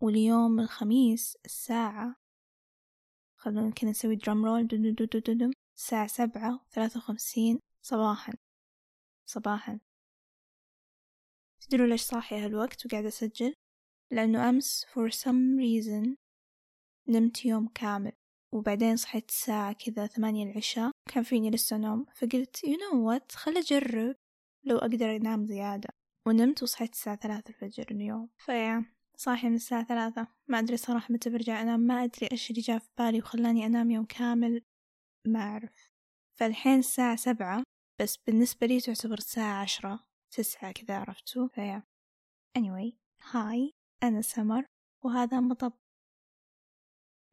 واليوم الخميس الساعة خلونا كذا نسوي drum roll الساعة سبعة وثلاثة وخمسين صباحا صباحا. تدروا ليش صاحية هالوقت وقاعدة أسجل؟ لأنه أمس for some reason نمت يوم كامل وبعدين صحيت الساعة كذا ثمانية العشاء كان فيني لسه نوم فقلت you know what خل أجرب لو أقدر أنام زيادة. ونمت وصحيت الساعة ثلاثة الفجر اليوم. فيا صاحية من الساعة ثلاثة. ما أدري صراحة متى برجع أنام. ما أدري إيش اللي جاء في بالي وخلاني أنام يوم كامل. ما أعرف. فالحين الساعة سبعة بس بالنسبة لي تعتبر الساعة عشرة تسعة كذا عرفتوا؟ فيا. Anyway هاي. أنا سمر وهذا مطب.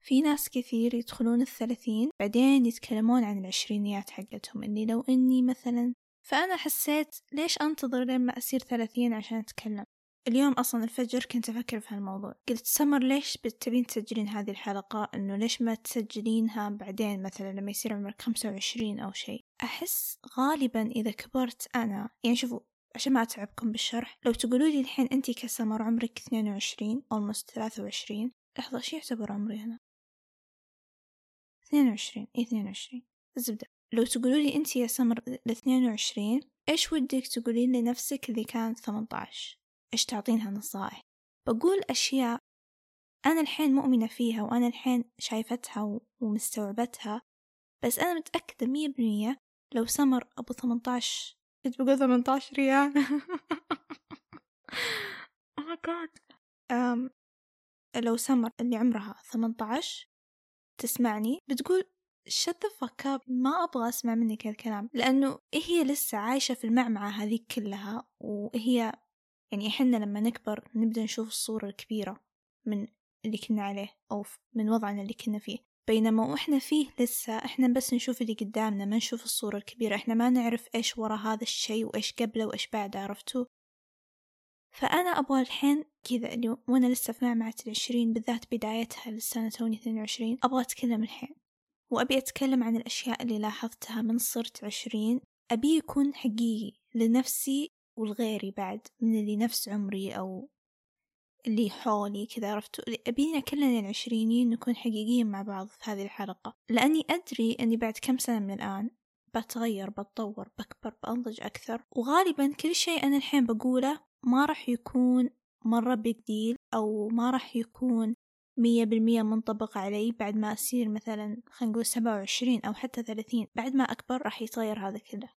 في ناس كثير يدخلون الثلاثين بعدين يتكلمون عن العشرينيات حقتهم إني لو إني مثلا. فأنا حسيت ليش أنتظر لين ما أصير ثلاثين عشان أتكلم؟ اليوم أصلا الفجر كنت أفكر في هالموضوع. قلت سمر ليش بتبين تسجلين هذه الحلقة؟ إنه ليش ما تسجلينها بعدين مثلا لما يصير عمرك خمسة وعشرين أو شيء؟ أحس غالبا إذا كبرت أنا يعني شوفوا عشان ما أتعبكم بالشرح لو تقولوا لي الحين أنتي كسمر عمرك اثنين وعشرين almost ثلاثة وعشرين لحظة شو يعتبر عمري أنا؟ اثنين وعشرين إيه اثنين وعشرين. الزبدة لو تقولوا لي أنتي يا سمر الاثنين وعشرين إيش ودك تقولين لنفسك اللي كانت ثمانية عشر إيش تعطينها نصائح؟ بقول أشياء أنا الحين مؤمنة فيها وأنا الحين شايفتها ومستوعبتها بس أنا متأكدة مية بالمية لو سمر أبو ثمنتاش كنت بقول ثمنتاش ريال؟ Oh god. um, لو سمر اللي عمرها ثمنتاش تسمعني بتقول shut the fuck up. ما أبغى أسمع منك هالكلام لأنه هي لسه عايشة في المعمعة هذيك كلها وهي يعني إحنا لما نكبر نبدأ نشوف الصورة الكبيرة من اللي كنا عليه أو من وضعنا اللي كنا فيه. بينما وإحنا فيه لسه إحنا بس نشوف اللي قدامنا ما نشوف الصورة الكبيرة. إحنا ما نعرف إيش ورا هذا الشيء وإيش قبله وإيش بعده عرفتوا؟ فأنا أبغى الحين كذا اللي وأنا لسه في معمعة العشرين بالذات بدايتها للسنة توني اثنين وعشرين أبغى أتكلم الحين. وأبي أتكلم عن الأشياء اللي لاحظتها من صرت عشرين. أبي يكون حقيقي لنفسي ولغيري بعد من اللي نفس عمري أو اللي حولي كذا عرفتوا؟ أبينا كلنا العشرينيين نكون حقيقيين مع بعض في هذه الحلقة. لأني أدري أني بعد كم سنة من الآن بتغير بتطور بكبر بأنضج أكثر. وغالبا كل شيء أنا الحين بقوله ما راح يكون مرة big deal أو ما راح يكون مية بالمية منطبق علي بعد ما أصير مثلا خلينا نقول سبعة وعشرين أو حتى ثلاثين. بعد ما أكبر راح يتغير هذا كله.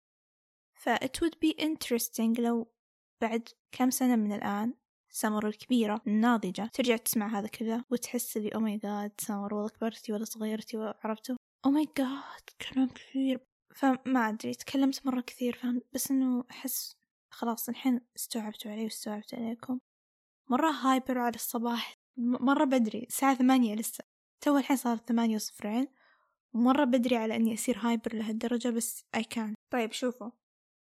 ف it would be interesting لو بعد كم سنة من الآن سمر الكبيرة الناضجة ترجع تسمع هذا كله وتحس لي oh my god سمر والله كبرتي ولا صغيرتي وعرفتوا oh my god كلام كثير. فما أدري تكلمت مرة كثير فهمت بس إنه أحس خلاص الحين استوعبتوا علي واستوعبت عليكم. مرة hyper على الصباح. مرة بدري الساعة ثمانية لسه. تو الحين صارت ثمانية وصفرين. ومرة بدري على إني أصير hyper لهالدرجة بس I can. طيب شوفوا.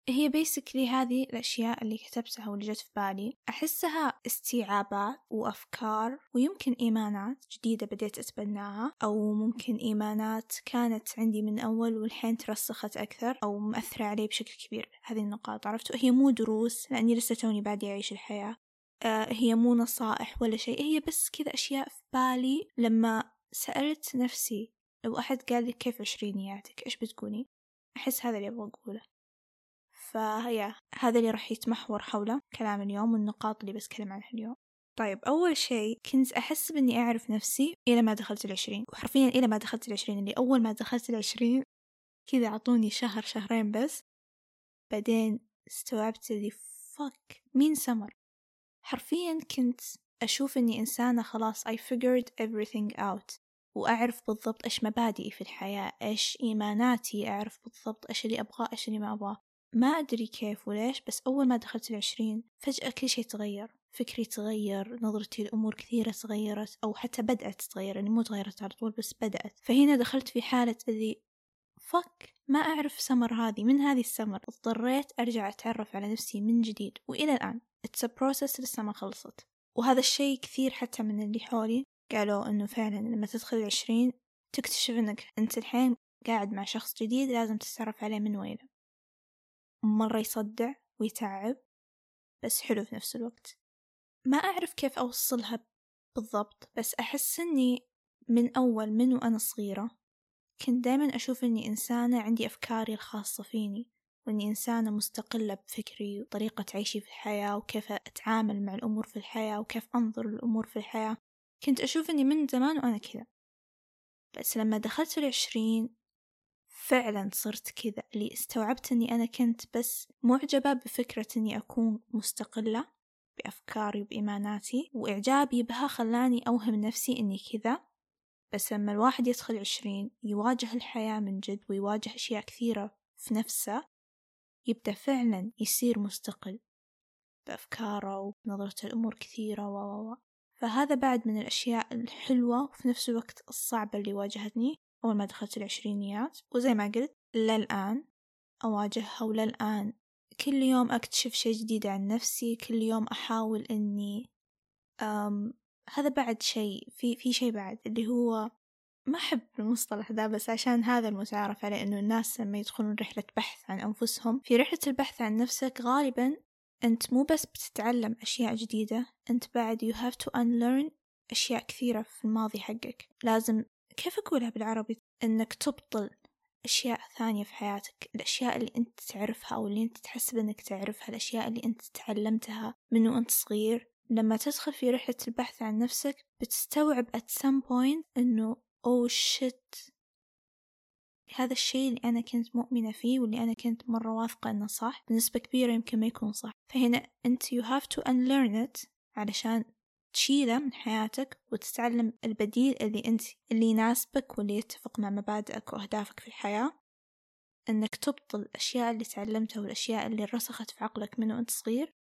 هي basically هذه الأشياء اللي كتبتها واللي جت في بالي. أحسها استيعابات وأفكار ويمكن إيمانات جديدة بديت أتبناها أو ممكن إيمانات كانت عندي من أول والحين ترسخت أكثر أو مأثرة علي بشكل كبير. هذه النقاط عرفتوا؟ هي مو دروس لأني لسه توني بادي أعيش الحياة. آه هي مو نصائح ولا شيء هي بس كذا أشياء في بالي لما سألت نفسي لو أحد قال لي كيف عشرينياتك إيش بتقولي؟ أحس هذا اللي أبغى أقوله. فهي هذا اللي راح يتمحور حوله كلام اليوم والنقاط اللي بتكلم عنها اليوم. طيب أول شيء كنت أحس بإني أعرف نفسي إلى ما دخلت العشرين. وحرفيا إلى ما دخلت العشرين اللي أول ما دخلت العشرين كذا أعطوني شهر شهرين بس. بعدين استوعبت اللي فك مين سمر حرفيا كنت أشوف إني إنسانة خلاص I figured everything out. وأعرف بالضبط إيش مبادئي في الحياة إيش إيماناتي أعرف بالضبط إيش اللي أبغاه إيش اللي ما أبغاه. ما أدري كيف وليش بس أول ما دخلت العشرين فجأة كل شيء تغير فكري تغير نظرتي لأمور كثيرة تغيرت أو حتى بدأت تتغير يعني مو تغيرت على طول بس بدأت. فهنا دخلت في حالة اللي فك ما أعرف سمر هذه من هذه السمر اضطريت أرجع أتعرف على نفسي من جديد وإلى الآن it's a process لسه ما خلصت. وهذا الشيء كثير حتى من اللي حولي قالوا إنه فعلا لما تدخل العشرين تكتشف إنك أنت الحين قاعد مع شخص جديد لازم تتعرف عليه من وينه. مرة يصدع ويتعب بس حلو في نفس الوقت. ما أعرف كيف أوصلها بالضبط بس أحس إني من أول من وأنا صغيرة كنت دايما أشوف إني إنسانة عندي أفكاري الخاصة فيني وإني إنسانة مستقلة بفكري وطريقة عيشي في الحياة وكيف أتعامل مع الأمور في الحياة وكيف أنظر للأمور في الحياة. كنت أشوف إني من زمان وأنا كذا. بس لما دخلت العشرين فعلا صرت كذا. اللي استوعبت إني أنا كنت بس معجبة بفكرة إني أكون مستقلة بأفكاري وبإيماناتي وإعجابي بها خلاني أوهم نفسي إني كذا. بس لما الواحد يدخل عشرين يواجه الحياة من جد ويواجه أشياء كثيرة في نفسه يبدأ فعلا يصير مستقل بأفكاره وبنظرته الأمور كثيرة و. فهذا بعد من الأشياء الحلوة وفي نفس الوقت الصعبة اللي واجهتني. أول ما دخلت العشرينيات وزي ما قلت للآن أواجهها وللآن كل يوم أكتشف شي جديد عن نفسي كل يوم أحاول إني أم هذا بعد شيء في في شيء بعد اللي هو ما أحب المصطلح ذا بس عشان هذا المتعارف عليه إنه الناس لما يدخلون رحلة بحث عن أنفسهم في رحلة البحث عن نفسك غالبا أنت مو بس بتتعلم أشياء جديدة أنت بعد you have to unlearn أشياء كثيرة في الماضي حقك. لازم كيف أقولها بالعربي؟ إنك تبطل أشياء ثانية في حياتك الأشياء اللي أنت تعرفها أو اللي أنت تحسب أنك تعرفها الأشياء اللي أنت تعلمتها من وأنت صغير. لما تدخل في رحلة البحث عن نفسك بتستوعب at some point إنه أوه شت هذا الشيء اللي أنا كنت مؤمنة فيه واللي أنا كنت مرة واثقة إنه صح بنسبة كبيرة يمكن ما يكون صح. فهنا أنت you have to unlearn it علشان تشيله من حياتك وتتعلم البديل اللي أنت اللي يناسبك واللي يتفق مع مبادئك وأهدافك في الحياة. إنك تبطل الأشياء اللي تعلمتها والأشياء اللي رسخت في عقلك من وأنت صغير.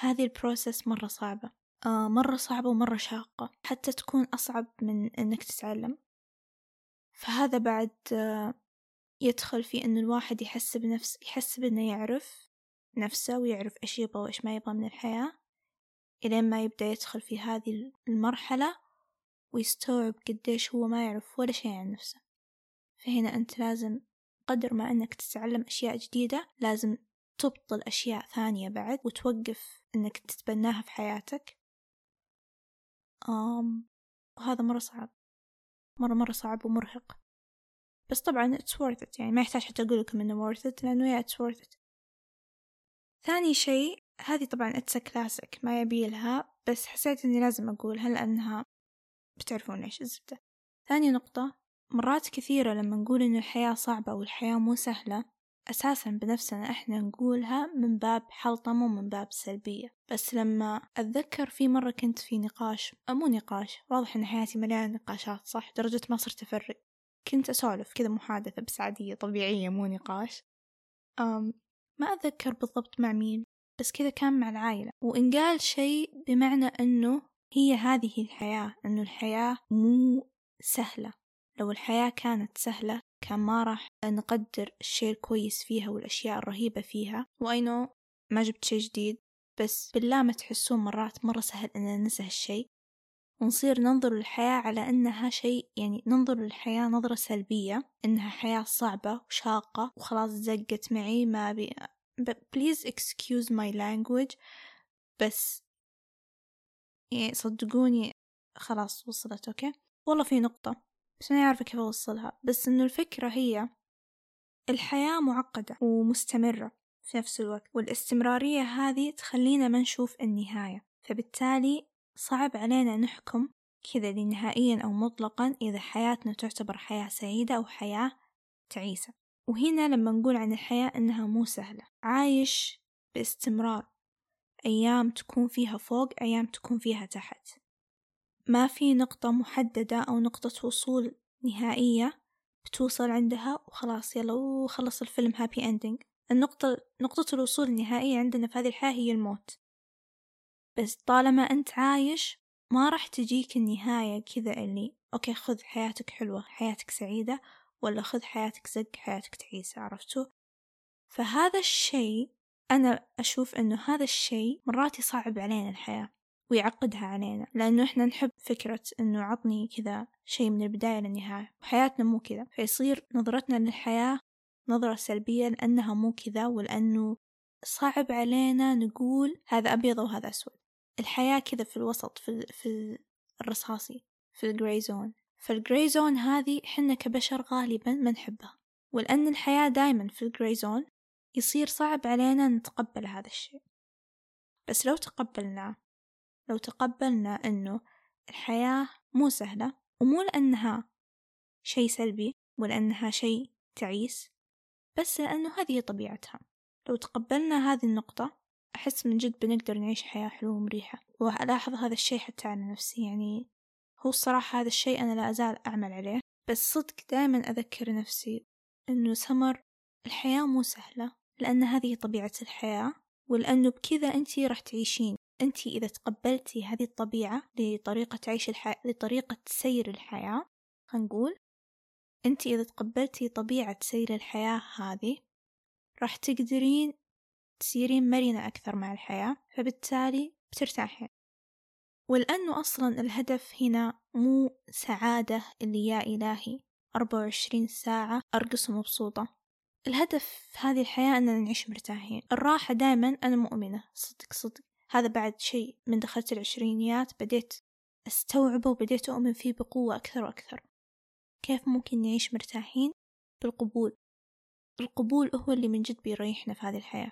هذه البروسيس مرة صعبة. آه مرة صعبة ومرة شاقة. حتى تكون أصعب من إنك تتعلم. فهذا بعد آه يدخل في إنه الواحد يحس بنفس يحس بإنه يعرف نفسه ويعرف إيش يبغى وإيش ما يبغى من الحياة. إلين ما يبدأ يدخل في هذه المرحلة ويستوعب قديش هو ما يعرف ولا شيء عن نفسه. فهنا أنت لازم قدر ما أنك تتعلم أشياء جديدة لازم تبطل أشياء ثانية بعد وتوقف أنك تتبناها في حياتك. أم وهذا مرة صعب. مرة مرة صعب ومرهق. بس طبعا it's worth it يعني ما يحتاج حتى أقول لكم إنه worth it لأنه yeah it's worth it. ثاني شيء هذه طبعا اتس كلاسيك ما يبيلها بس حسيت إني لازم أقولها لأنها بتعرفون إيش الزبدة. ثاني نقطة مرات كثيرة لما نقول إن الحياة صعبة والحياة مو سهلة أساسا بنفسنا إحنا نقولها من باب حلطمة ومن باب سلبية. بس لما أتذكر في مرة كنت في نقاش مو نقاش واضح إن حياتي مليانة نقاشات صح؟ درجة ما صرت أفرق كنت أسولف كذا محادثة بس عادية طبيعية مو نقاش. أم ما أتذكر بالضبط مع مين. بس كذا كان مع العائلة. وإن قال شيء بمعنى أنه هي هذه الحياة أنه الحياة مو سهلة. لو الحياة كانت سهلة كان ما راح نقدر الشيء الكويس فيها والأشياء الرهيبة فيها. وأينو ما جبت شيء جديد بس بالله ما تحسون مرات مرة سهل أننا ننسى هالشيء. ونصير ننظر للحياة على أنها شيء يعني ننظر للحياة نظرة سلبية أنها حياة صعبة وشاقة وخلاص زقت معي ما أبي please excuse my language. بس يعني صدقوني خلاص وصلت أوكي؟ والله في نقطة بس ما عارفة كيف أوصلها. بس إنه الفكرة هي الحياة معقدة ومستمرة في نفس الوقت والاستمرارية هذه تخلينا ما نشوف النهاية. فبالتالي صعب علينا نحكم كذا نهائيا أو مطلقا إذا حياتنا تعتبر حياة سعيدة أو حياة تعيسة. وهنا لما نقول عن الحياة إنها مو سهلة. عايش باستمرار. أيام تكون فيها فوق أيام تكون فيها تحت. ما في نقطة محددة أو نقطة وصول نهائية بتوصل عندها وخلاص يلا وخلص الفيلم happy ending النقطة نقطة الوصول النهائية عندنا في هذه الحياة هي الموت. بس طالما أنت عايش ما راح تجيك النهاية كذا اللي أوكي خذ حياتك حلوة حياتك سعيدة. ولا خذ حياتك زق حياتك تعيسة عرفتوا؟ فهذا الشيء أنا أشوف إنه هذا الشيء مرات يصعب علينا الحياة ويعقدها علينا لأنه إحنا نحب فكرة إنه عطني كذا شيء من البداية للنهاية. وحياتنا مو كذا فيصير نظرتنا للحياة نظرة سلبية لأنها مو كذا ولأنه صعب علينا نقول هذا أبيض وهذا أسود. الحياة كذا في الوسط في, في الرصاصي في ال gray zone فال gray zone هذه حنا كبشر غالبا ما نحبها ولأن الحياة دايما في ال gray zone يصير صعب علينا نتقبل هذا الشيء. بس لو تقبلناه لو تقبلنا أنه الحياة مو سهلة ومو لأنها شيء سلبي ولأنها شيء تعيس بس لأنه هذه طبيعتها. لو تقبلنا هذه النقطة أحس من جد بنقدر نعيش حياة حلوة ومريحة. وألاحظ هذا الشيء حتى على نفسي يعني هو الصراحة هذا الشيء أنا لا أزال أعمل عليه بس صدق دائما أذكر نفسي إنه سمر الحياة مو سهلة لأن هذه طبيعة الحياة ولأنه بكذا أنتي راح تعيشين. أنتي إذا تقبلتي هذه الطبيعة لطريقة عيش الحياة لطريقة سير الحياة خلينا نقول أنتي إذا تقبلتي طبيعة سير الحياة هذه راح تقدرين تصيرين مرنة أكثر مع الحياة فبالتالي بترتاحين. ولأنه أصلا الهدف هنا مو سعادة اللي يا إلهي أربعة وعشرين ساعة أرقص ومبسوطة الهدف في هذه الحياة أننا نعيش مرتاحين. الراحة دائما أنا مؤمنة. صدق صدق. هذا بعد شيء. من دخلت العشرينيات بديت أستوعبه وبديت أؤمن فيه بقوة أكثر وأكثر. كيف ممكن نعيش مرتاحين؟ بالقبول. القبول هو اللي من جد بيريحنا في هذه الحياة.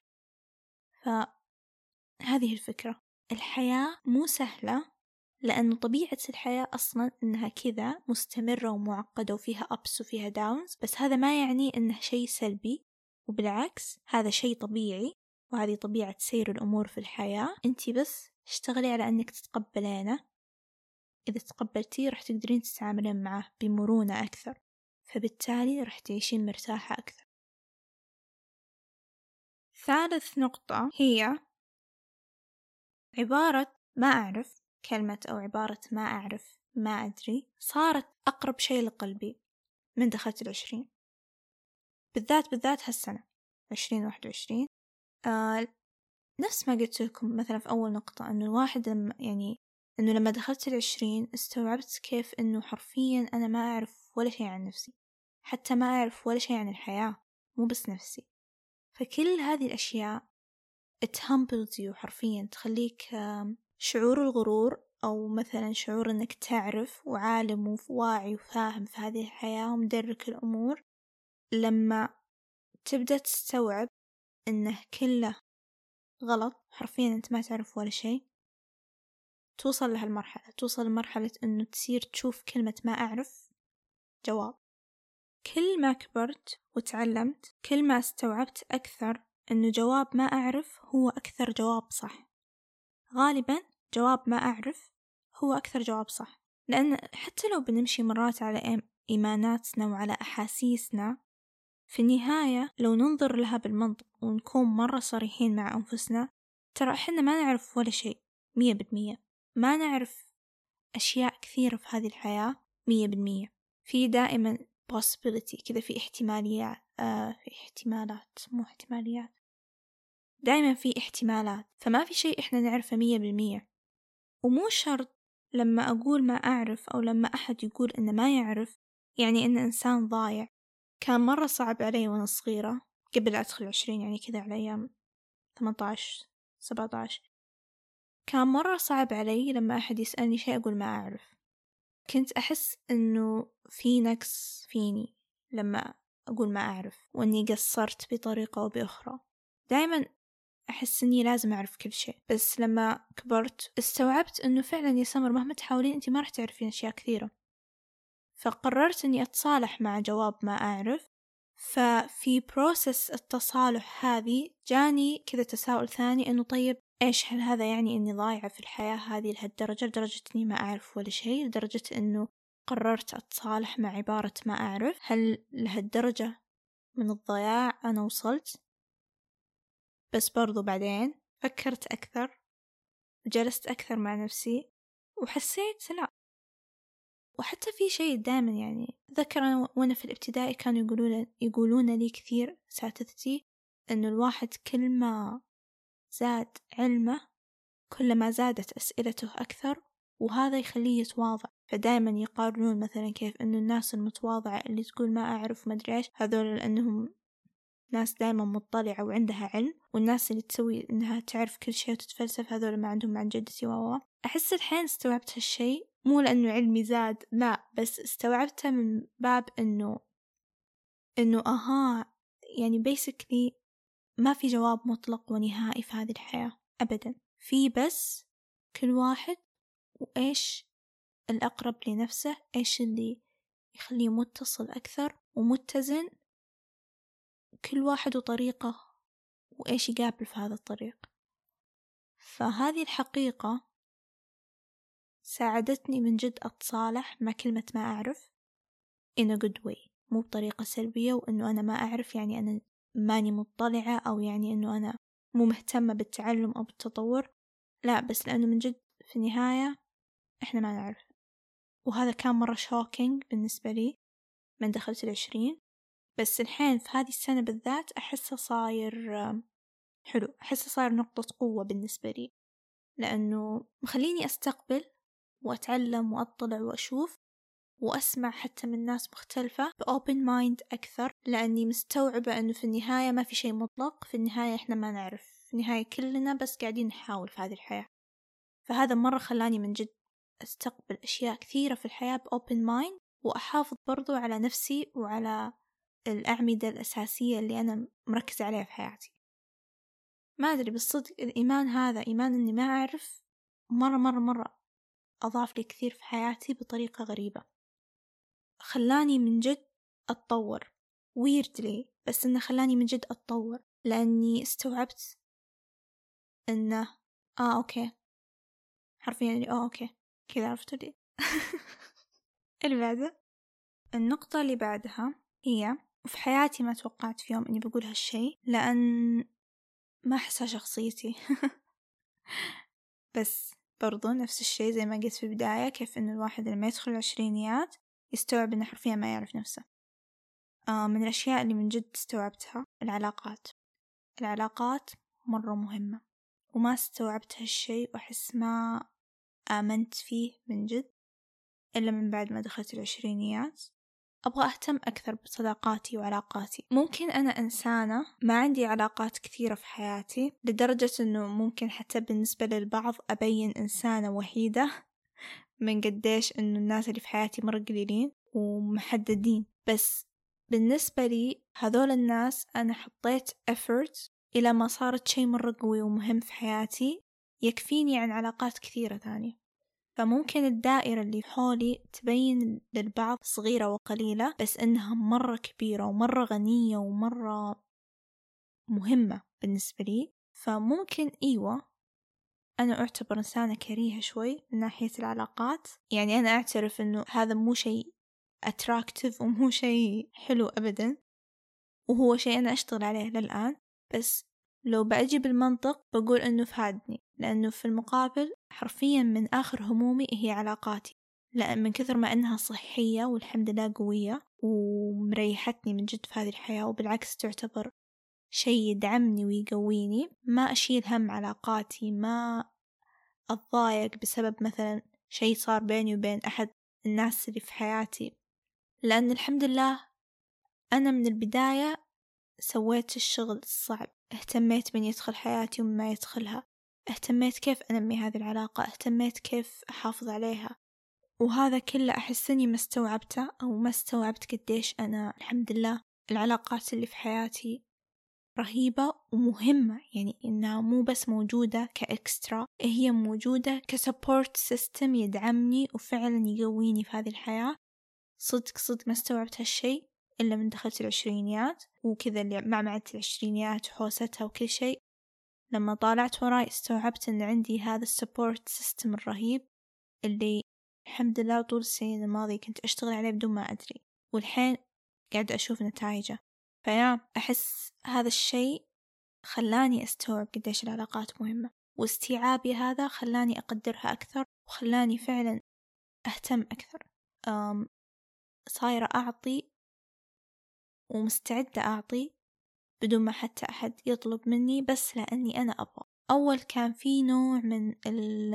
فهذه الفكرة. الحياة مو سهلة لأن طبيعة الحياة أصلا إنها كذا مستمرة ومعقدة وفيها أبس وفيها داونز بس هذا ما يعني إنه شيء سلبي وبالعكس هذا شيء طبيعي وهذه طبيعة سير الأمور في الحياة. أنتي بس اشتغلي على أنك تتقبلينه. إذا تقبلتيه راح تقدرين تتعاملين معه بمرونة أكثر فبالتالي راح تعيشين مرتاحة أكثر. ثالث نقطة هي عبارة ما أعرف كلمة أو عبارة ما أعرف ما أدري صارت أقرب شيء لقلبي من دخلت العشرين. بالذات بالذات هالسنة عشرين واحد وعشرين. آه نفس ما قلت لكم مثلا في أول نقطة إنه الواحد لما يعني إنه لما دخلت العشرين استوعبت كيف إنه حرفيا أنا ما أعرف ولا شيء عن نفسي. حتى ما أعرف ولا شيء عن الحياة مو بس نفسي. فكل هذه الأشياء it humbles you حرفيا تخليك شعور الغرور أو مثلا شعور إنك تعرف وعالم وواعي وفاهم في هذه الحياة ومدرك الأمور. لما تبدأ تستوعب إنه كله غلط حرفيا أنت ما تعرف ولا شيء توصل لهالمرحلة. توصل لمرحلة إنه تصير تشوف كلمة ما أعرف جواب. كل ما كبرت وتعلمت كل ما استوعبت أكثر إنه جواب ما أعرف هو أكثر جواب صح. غالبا جواب ما أعرف هو أكثر جواب صح. لأن حتى لو بنمشي مرات على إيماناتنا وعلى أحاسيسنا في النهاية لو ننظر لها بالمنطق ونكون مرة صريحين مع أنفسنا ترى إحنا ما نعرف ولا شيء مية بالمية. ما نعرف أشياء كثيرة في هذه الحياة مية بالمية. في دائما possibility كذا في احتماليات آه في احتمالات مو احتماليات. دائما في احتمالات فما في شيء إحنا نعرفه مية بالمية. ومو شرط لما أقول ما أعرف أو لما أحد يقول إنه ما يعرف يعني إنه إنسان ضايع. كان مرة صعب علي وأنا صغيرة قبل أدخل عشرين يعني كذا على أيام سبعة عشر. كان مرة صعب علي لما أحد يسألني شيء أقول ما أعرف. كنت أحس إنه في نقص فيني لما أقول ما أعرف وإني قصرت بطريقة أو بأخرى. دايما أحس إني لازم أعرف كل شيء. بس لما كبرت استوعبت إنه فعلا يا سمر مهما تحاولين أنت ما راح تعرفين أشياء كثيرة. فقررت إني أتصالح مع جواب ما أعرف. ففي بروسس التصالح هذه جاني كذا تساؤل ثاني إنه طيب إيش هل هذا يعني إني ضايعة في الحياة هذه لهالدرجة؟ لدرجة إني ما أعرف ولا شيء لدرجة إنه قررت أتصالح مع عبارة ما أعرف. هل لهالدرجة من الضياع أنا وصلت؟ بس برضو بعدين فكرت أكثر وجلست أكثر مع نفسي وحسيت لا. وحتى في شيء دائما يعني أتذكر أنا وأنا في الابتدائي كانوا يقولون يقولون لي كثير ساتذتي إنه الواحد كل ما زاد علمه كلما زادت أسئلته أكثر وهذا يخليه يتواضع. فدائما يقارنون مثلا كيف إنه الناس المتواضعة اللي تقول ما أعرف ما أدري إيش هذول لأنهم ناس دائما مطلعة وعندها علم والناس اللي تسوي إنها تعرف كل شيء وتتفلسف هذول ما عندهم عن جدتي و أحس الحين استوعبت هالشيء مو لأنه علمي زاد لا بس استوعبتها من باب إنه إنه أها يعني basically ما في جواب مطلق ونهائي في هذه الحياة أبدا. في بس كل واحد وإيش الأقرب لنفسه إيش اللي يخليه متصل أكثر ومتزن. كل واحد وطريقة وإيش يقابل في هذا الطريق. فهذه الحقيقة ساعدتني من جد أتصالح مع كلمة ما أعرف in a good way مو بطريقة سلبية وإنه أنا ما أعرف يعني أنا ماني مطلعة أو يعني إنه أنا مو مهتمة بالتعلم أو بالتطور. لا بس لأنه من جد في النهاية إحنا ما نعرف. وهذا كان مرة shocking بالنسبة لي من دخلت العشرين. بس الحين في هذه السنة بالذات أحسه صاير حلو أحسه صاير نقطة قوة بالنسبة لي. لأنه مخليني أستقبل وأتعلم وأطلع وأشوف وأسمع حتى من ناس مختلفة ب open mind أكثر لأني مستوعبة أنه في النهاية ما في شيء مطلق في النهاية إحنا ما نعرف في النهاية كلنا بس قاعدين نحاول في هذه الحياة. فهذا مرة خلاني من جد أستقبل أشياء كثيرة في الحياة بأوبن مايند وأحافظ برضو على نفسي وعلى الأعمدة الأساسية اللي أنا مركزة عليها في حياتي. ما أدري بالصدق الإيمان هذا إيمان إني ما أعرف مرة مرة مرة أضاف لي كثير في حياتي بطريقة غريبة. خلاني من جد أتطور. ويردلي بس إنه خلاني من جد أتطور. لأني استوعبت إنه آه okay. حرفيا اللي آه okay. كذا عرفتوا لي اللي بعده. النقطة اللي بعدها هي وفي حياتي ما توقعت في يوم إني بقول هالشي لأن ما أحسها شخصيتي. بس برضو نفس الشي زي ما قلت في البداية كيف إنه الواحد لما يدخل العشرينيات يستوعب إنه حرفيا ما يعرف نفسه. آه من الأشياء اللي من جد استوعبتها العلاقات. العلاقات مرة مهمة. وما استوعبت هالشي وأحس ما آمنت فيه من جد إلا من بعد ما دخلت العشرينيات. أبغى أهتم أكثر بصداقاتي وعلاقاتي. ممكن أنا إنسانة ما عندي علاقات كثيرة في حياتي لدرجة أنه ممكن حتى بالنسبة للبعض أبين إنسانة وحيدة. من قديش إنه الناس اللي في حياتي مرة قليلين ومحددين. بس بالنسبة لي هذول الناس أنا حطيت effort إلى ما صارت شي مرة قوي ومهم في حياتي يكفيني عن علاقات كثيرة ثانية. فممكن الدائرة اللي حولي تبين للبعض صغيرة وقليلة بس إنها مرة كبيرة ومرة غنية ومرة مهمة بالنسبة لي. فممكن إيوة أنا أعتبر إنسانة كريهة شوي من ناحية العلاقات. يعني أنا أعترف إنه هذا مو شيء أتراكتيف ومو شيء حلو أبدا. وهو شيء أنا أشتغل عليه للآن. بس لو بأجي بالمنطق بقول إنه فادني. لأنه في المقابل حرفيا من آخر همومي هي علاقاتي. لأن من كثر ما إنها صحية والحمد لله قوية ومريحتني من جد في هذه الحياة وبالعكس تعتبر شي يدعمني ويقويني ما أشيل هم علاقاتي ما أتضايق بسبب مثلا شي صار بيني وبين أحد الناس اللي في حياتي. لأن الحمد لله أنا من البداية سويت الشغل الصعب اهتميت من يدخل حياتي ومن ما يدخلها. اهتميت كيف أنمي هذه العلاقة اهتميت كيف أحافظ عليها. وهذا كله أحس إني ما استوعبته أو ما استوعبت قديش أنا الحمد لله العلاقات اللي في حياتي رهيبة ومهمة يعني إنها مو بس موجودة ك extra هي موجودة ك support system يدعمني وفعلا يقويني في هذه الحياة. صدق صدق ما استوعبت هالشي إلا من دخلت العشرينيات وكذا اللي معمعة العشرينيات وحوستها وكل شيء. لما طالعت وراي استوعبت إن عندي هذا ال support system الرهيب اللي الحمد لله طول السنين الماضية كنت أشتغل عليه بدون ما أدري. والحين قاعد أشوف نتائجه. ف yeah أحس هذا الشيء خلاني أستوعب قديش العلاقات مهمة واستيعابي هذا خلاني أقدرها أكثر وخلاني فعلا أهتم أكثر. أم صايرة أعطي ومستعدة أعطي بدون ما حتى أحد يطلب مني بس لأني أنا أبغى. أول كان في نوع من ال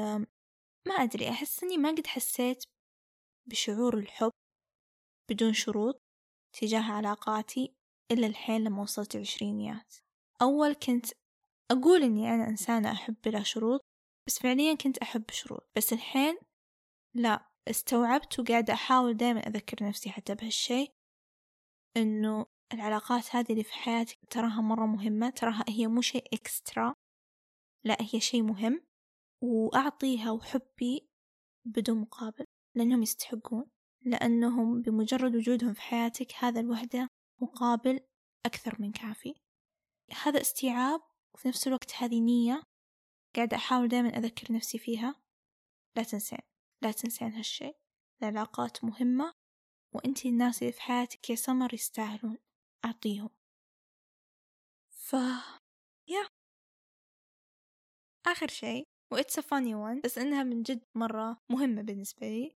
ما أدري أحس إني ما قد حسيت بشعور الحب بدون شروط تجاه علاقاتي. إلا الحين لما وصلت العشرينيات أول كنت أقول إني أنا إنسانة أحب بلا شروط بس فعليا كنت أحب شروط. بس الحين لا استوعبت وقاعدة أحاول دايما أذكر نفسي حتى بهالشي إنه العلاقات هذه اللي في حياتك تراها مرة مهمة تراها هي مو شيء إكسترا لا هي شيء مهم وأعطيها وحبي بدون مقابل لأنهم يستحقون لأنهم بمجرد وجودهم في حياتك هذا الوحدة مقابل أكثر من كافي. هذا استيعاب وفي نفس الوقت هذه نية قاعدة أحاول دائما أذكر نفسي فيها. لا تنسين لا تنسين هالشي العلاقات مهمة وأنتي الناس اللي في حياتك يا سمر يستاهلون أعطيهم. ف yeah. آخر شي و it's funny one بس إنها من جد مرة مهمة بالنسبة لي.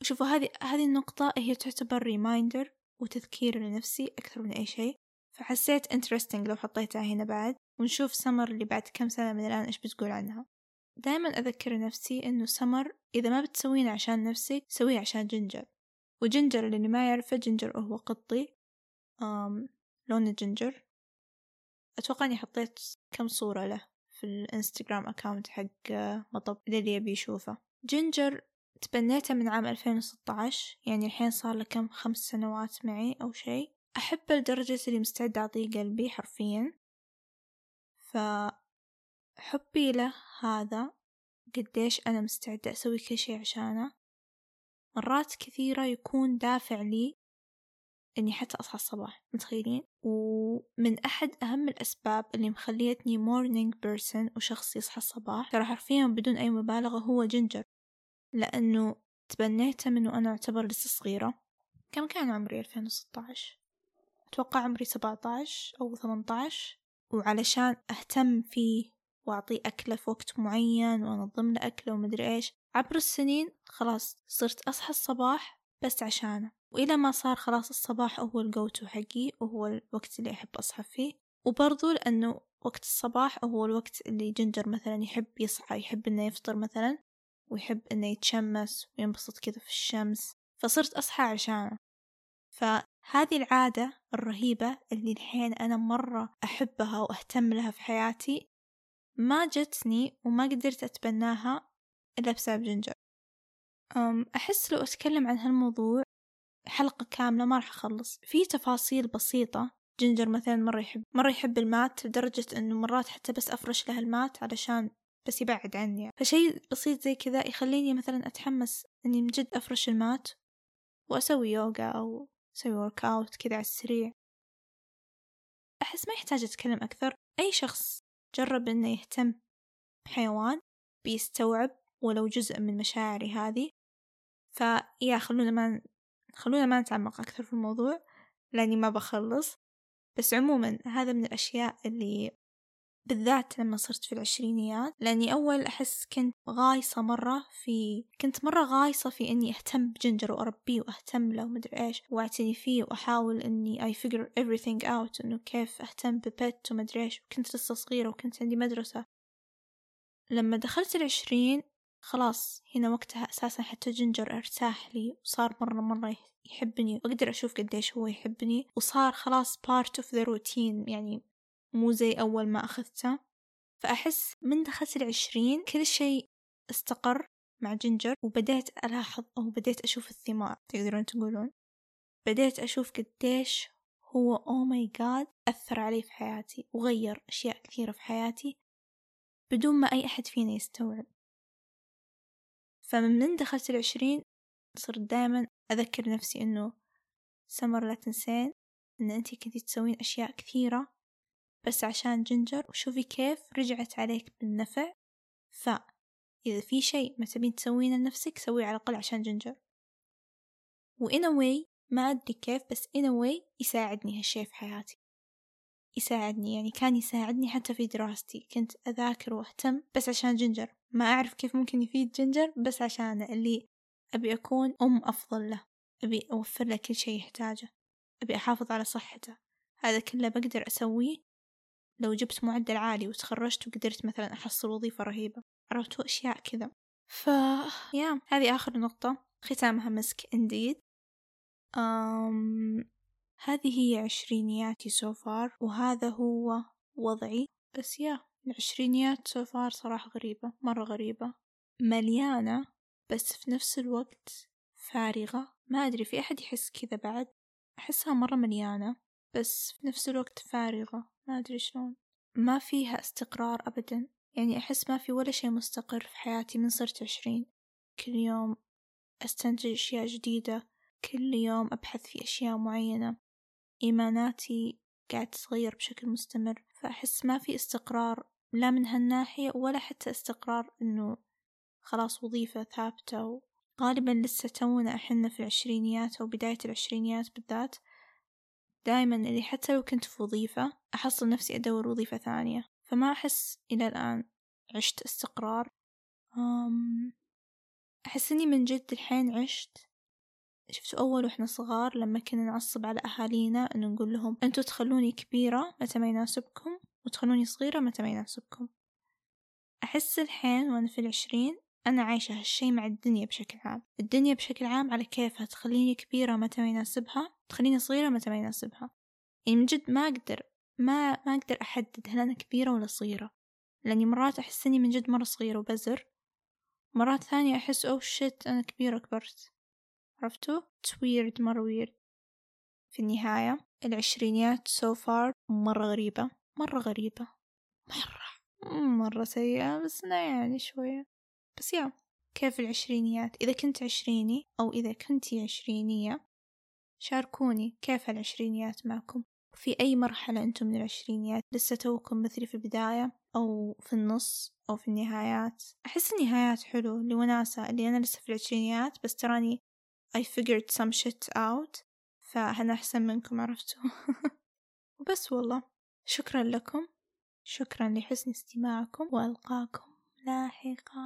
وشوفوا هذه هذه النقطة هي تعتبر reminder وتذكير لنفسي أكثر من أي شيء. فحسيت interesting لو حطيتها هنا بعد ونشوف سمر اللي بعد كم سنة من الآن إيش بتقول عنها. دائما أذكر نفسي إنه سمر إذا ما بتسوينه عشان نفسك سويه عشان جنجر وجنجر اللي ما يعرفه جنجر هو قطي. أم لون جنجر أتوقع إني حطيت كم صورة له في الإنستغرام account حق مطب للي يبي يشوفه. جنجر تبنيته من عام 2016 يعني الحين صار له كم خمس سنوات معي أو شيء. أحبه لدرجة اللي مستعدة أعطيه قلبي حرفيا. فحبي له هذا قديش أنا مستعدة أسوي كل شي عشانه. مرات كثيرة يكون دافع لي إني حتى أصحى الصباح متخيلين؟ ومن أحد أهم الأسباب اللي مخليتني morning person وشخص يصحى الصباح ترى حرفيا بدون أي مبالغة هو جنجر. لأنه تبنيته من وأنا أعتبر لسه صغيرة. كم كان عمري؟ 2016 أتوقع عمري 17 أو 18 وعلشان أهتم فيه وأعطيه أكلة في وقت معين وأنظم له أكلة ومدري إيش عبر السنين خلاص صرت أصحى الصباح بس عشانه. وإلى ما صار خلاص الصباح هو الجوتو حقي وهو الوقت اللي أحب أصحى فيه. وبرضو لأنه وقت الصباح هو الوقت اللي جنجر مثلا يحب يصحى يحب إنه يفطر مثلا. ويحب إنه يتشمس وينبسط كذا في الشمس فصرت أصحى عشانه فهذه العادة الرهيبة اللي الحين أنا مرة أحبها وأهتم لها في حياتي ما جتني وما قدرت أتبناها إلا بسبب جنجر. أحس لو أتكلم عن هالموضوع حلقة كاملة ما راح أخلص. في تفاصيل بسيطة جنجر مثلا مرة يحب مرة يحب المات لدرجة إنه مرات حتى بس أفرش له المات علشان بس يبعد عني. فشي بسيط زي كذا يخليني مثلا أتحمس إني من جد أفرش المات وأسوي يوغا أو أسوي ورك أوت كذا على السريع. أحس ما يحتاج أتكلم أكثر. أي شخص جرب إنه يهتم بحيوان بيستوعب ولو جزء من مشاعري هذه فيا خلونا ما خلونا ما نتعمق أكثر في الموضوع لأني ما بخلص. بس عموما هذا من الأشياء اللي بالذات لما صرت في العشرينيات لأني أول أحس كنت غايصة مرة في كنت مرة غايصة في إني أهتم بجنجر وأربيه وأهتم له ومدري إيش وأعتني فيه وأحاول إني I figure everything out إنه كيف أهتم ببت ومدري إيش وكنت لسه صغيرة وكنت عندي مدرسة. لما دخلت العشرين خلاص هنا وقتها أساسا حتى جنجر ارتاح لي وصار مرة مرة يحبني وأقدر أشوف قديش هو يحبني وصار خلاص part of the routine يعني مو زي أول ما أخذته. فأحس من دخلت العشرين كل شيء استقر مع جنجر وبديت ألاحظ أو بديت أشوف الثمار تقدرون تقولون؟ بديت أشوف قديش هو oh my God أثر علي في حياتي وغير أشياء كثيرة في حياتي بدون ما أي أحد فينا يستوعب. فمن من دخلت العشرين صرت دائما أذكر نفسي إنه سمر لا تنسين إن أنتي كنتي تسوين أشياء كثيرة بس عشان جنجر وشوفي كيف رجعت عليك بالنفع. فإذا في شيء ما تبين تسوينه لنفسك سويه على الأقل عشان جنجر. و in a way ما أدري كيف بس in a way يساعدني هالشي في حياتي. يساعدني يعني كان يساعدني حتى في دراستي. كنت أذاكر وأهتم بس عشان جنجر. ما أعرف كيف ممكن يفيد جنجر بس عشانه اللي أبي أكون أم أفضل له. أبي أوفر له كل شي يحتاجه. أبي أحافظ على صحته. هذا كله بقدر أسويه لو جبت معدل عالي وتخرجت وقدرت مثلا أحصل وظيفة رهيبة عرفتوا أشياء كذا. ف يا هذه آخر نقطة. ختامها مسك إنديد. أم... هذه هي عشرينياتي سوفار وهذا هو وضعي. بس يا العشرينيات سوفار صراحة غريبة مرة غريبة. مليانة بس في نفس الوقت فارغة. ما أدري في أحد يحس كذا بعد؟ أحسها مرة مليانة بس في نفس الوقت فارغة. ما أدري شلون. ما فيها استقرار أبدا. يعني أحس ما في ولا شيء مستقر في حياتي من صرت عشرين. كل يوم أستنتج أشياء جديدة. كل يوم أبحث في أشياء معينة. إيماناتي قاعد تتغير بشكل مستمر. فأحس ما في استقرار لا من هالناحية ولا حتى استقرار إنه خلاص وظيفة ثابتة. غالبا لسه تونا إحنا في العشرينيات أو بداية العشرينيات بالذات. دايما اللي حتى لو كنت في وظيفة أحصل نفسي أدور وظيفة ثانية. فما أحس إلى الآن عشت استقرار. أحس إني من جد الحين عشت شفتوا أول وإحنا صغار لما كنا نعصب على أهالينا إنه نقول لهم أنتوا تخلوني كبيرة متى ما يناسبكم وتخلوني صغيرة متى ما يناسبكم. أحس الحين وأنا في العشرين أنا عايشة هالشي مع الدنيا بشكل عام. الدنيا بشكل عام على كيفها تخليني كبيرة متى ما يناسبها تخليني صغيرة متى ما يناسبها. يعني من جد ما أقدر ما ما أقدر أحدد هل أنا كبيرة ولا صغيرة. لأني مرات أحس إني من جد مرة صغيرة وبزر. مرات ثانية أحس أوه شيت أنا كبيرة كبرت. عرفتوا؟ ويرد مرة ويرد في النهاية العشرينيات سو فار مرة غريبة مرة غريبة. مرة مرة سيئة بس لا يعني شوية. بس يا كيف العشرينيات؟ إذا كنت عشريني أو إذا كنتي عشرينية شاركوني كيف العشرينيات معكم؟ في أي مرحلة أنتم من العشرينيات؟ لسه توكم مثلي في البداية أو في النص أو في النهايات؟ أحس النهايات حلو لوناسة اللي أنا لسه في العشرينيات بس تراني I figured some shit out فأنا أحسن منكم عرفتوا؟ وبس والله. شكرا لكم. شكرا لحسن استماعكم وألقاكم. لاحقا.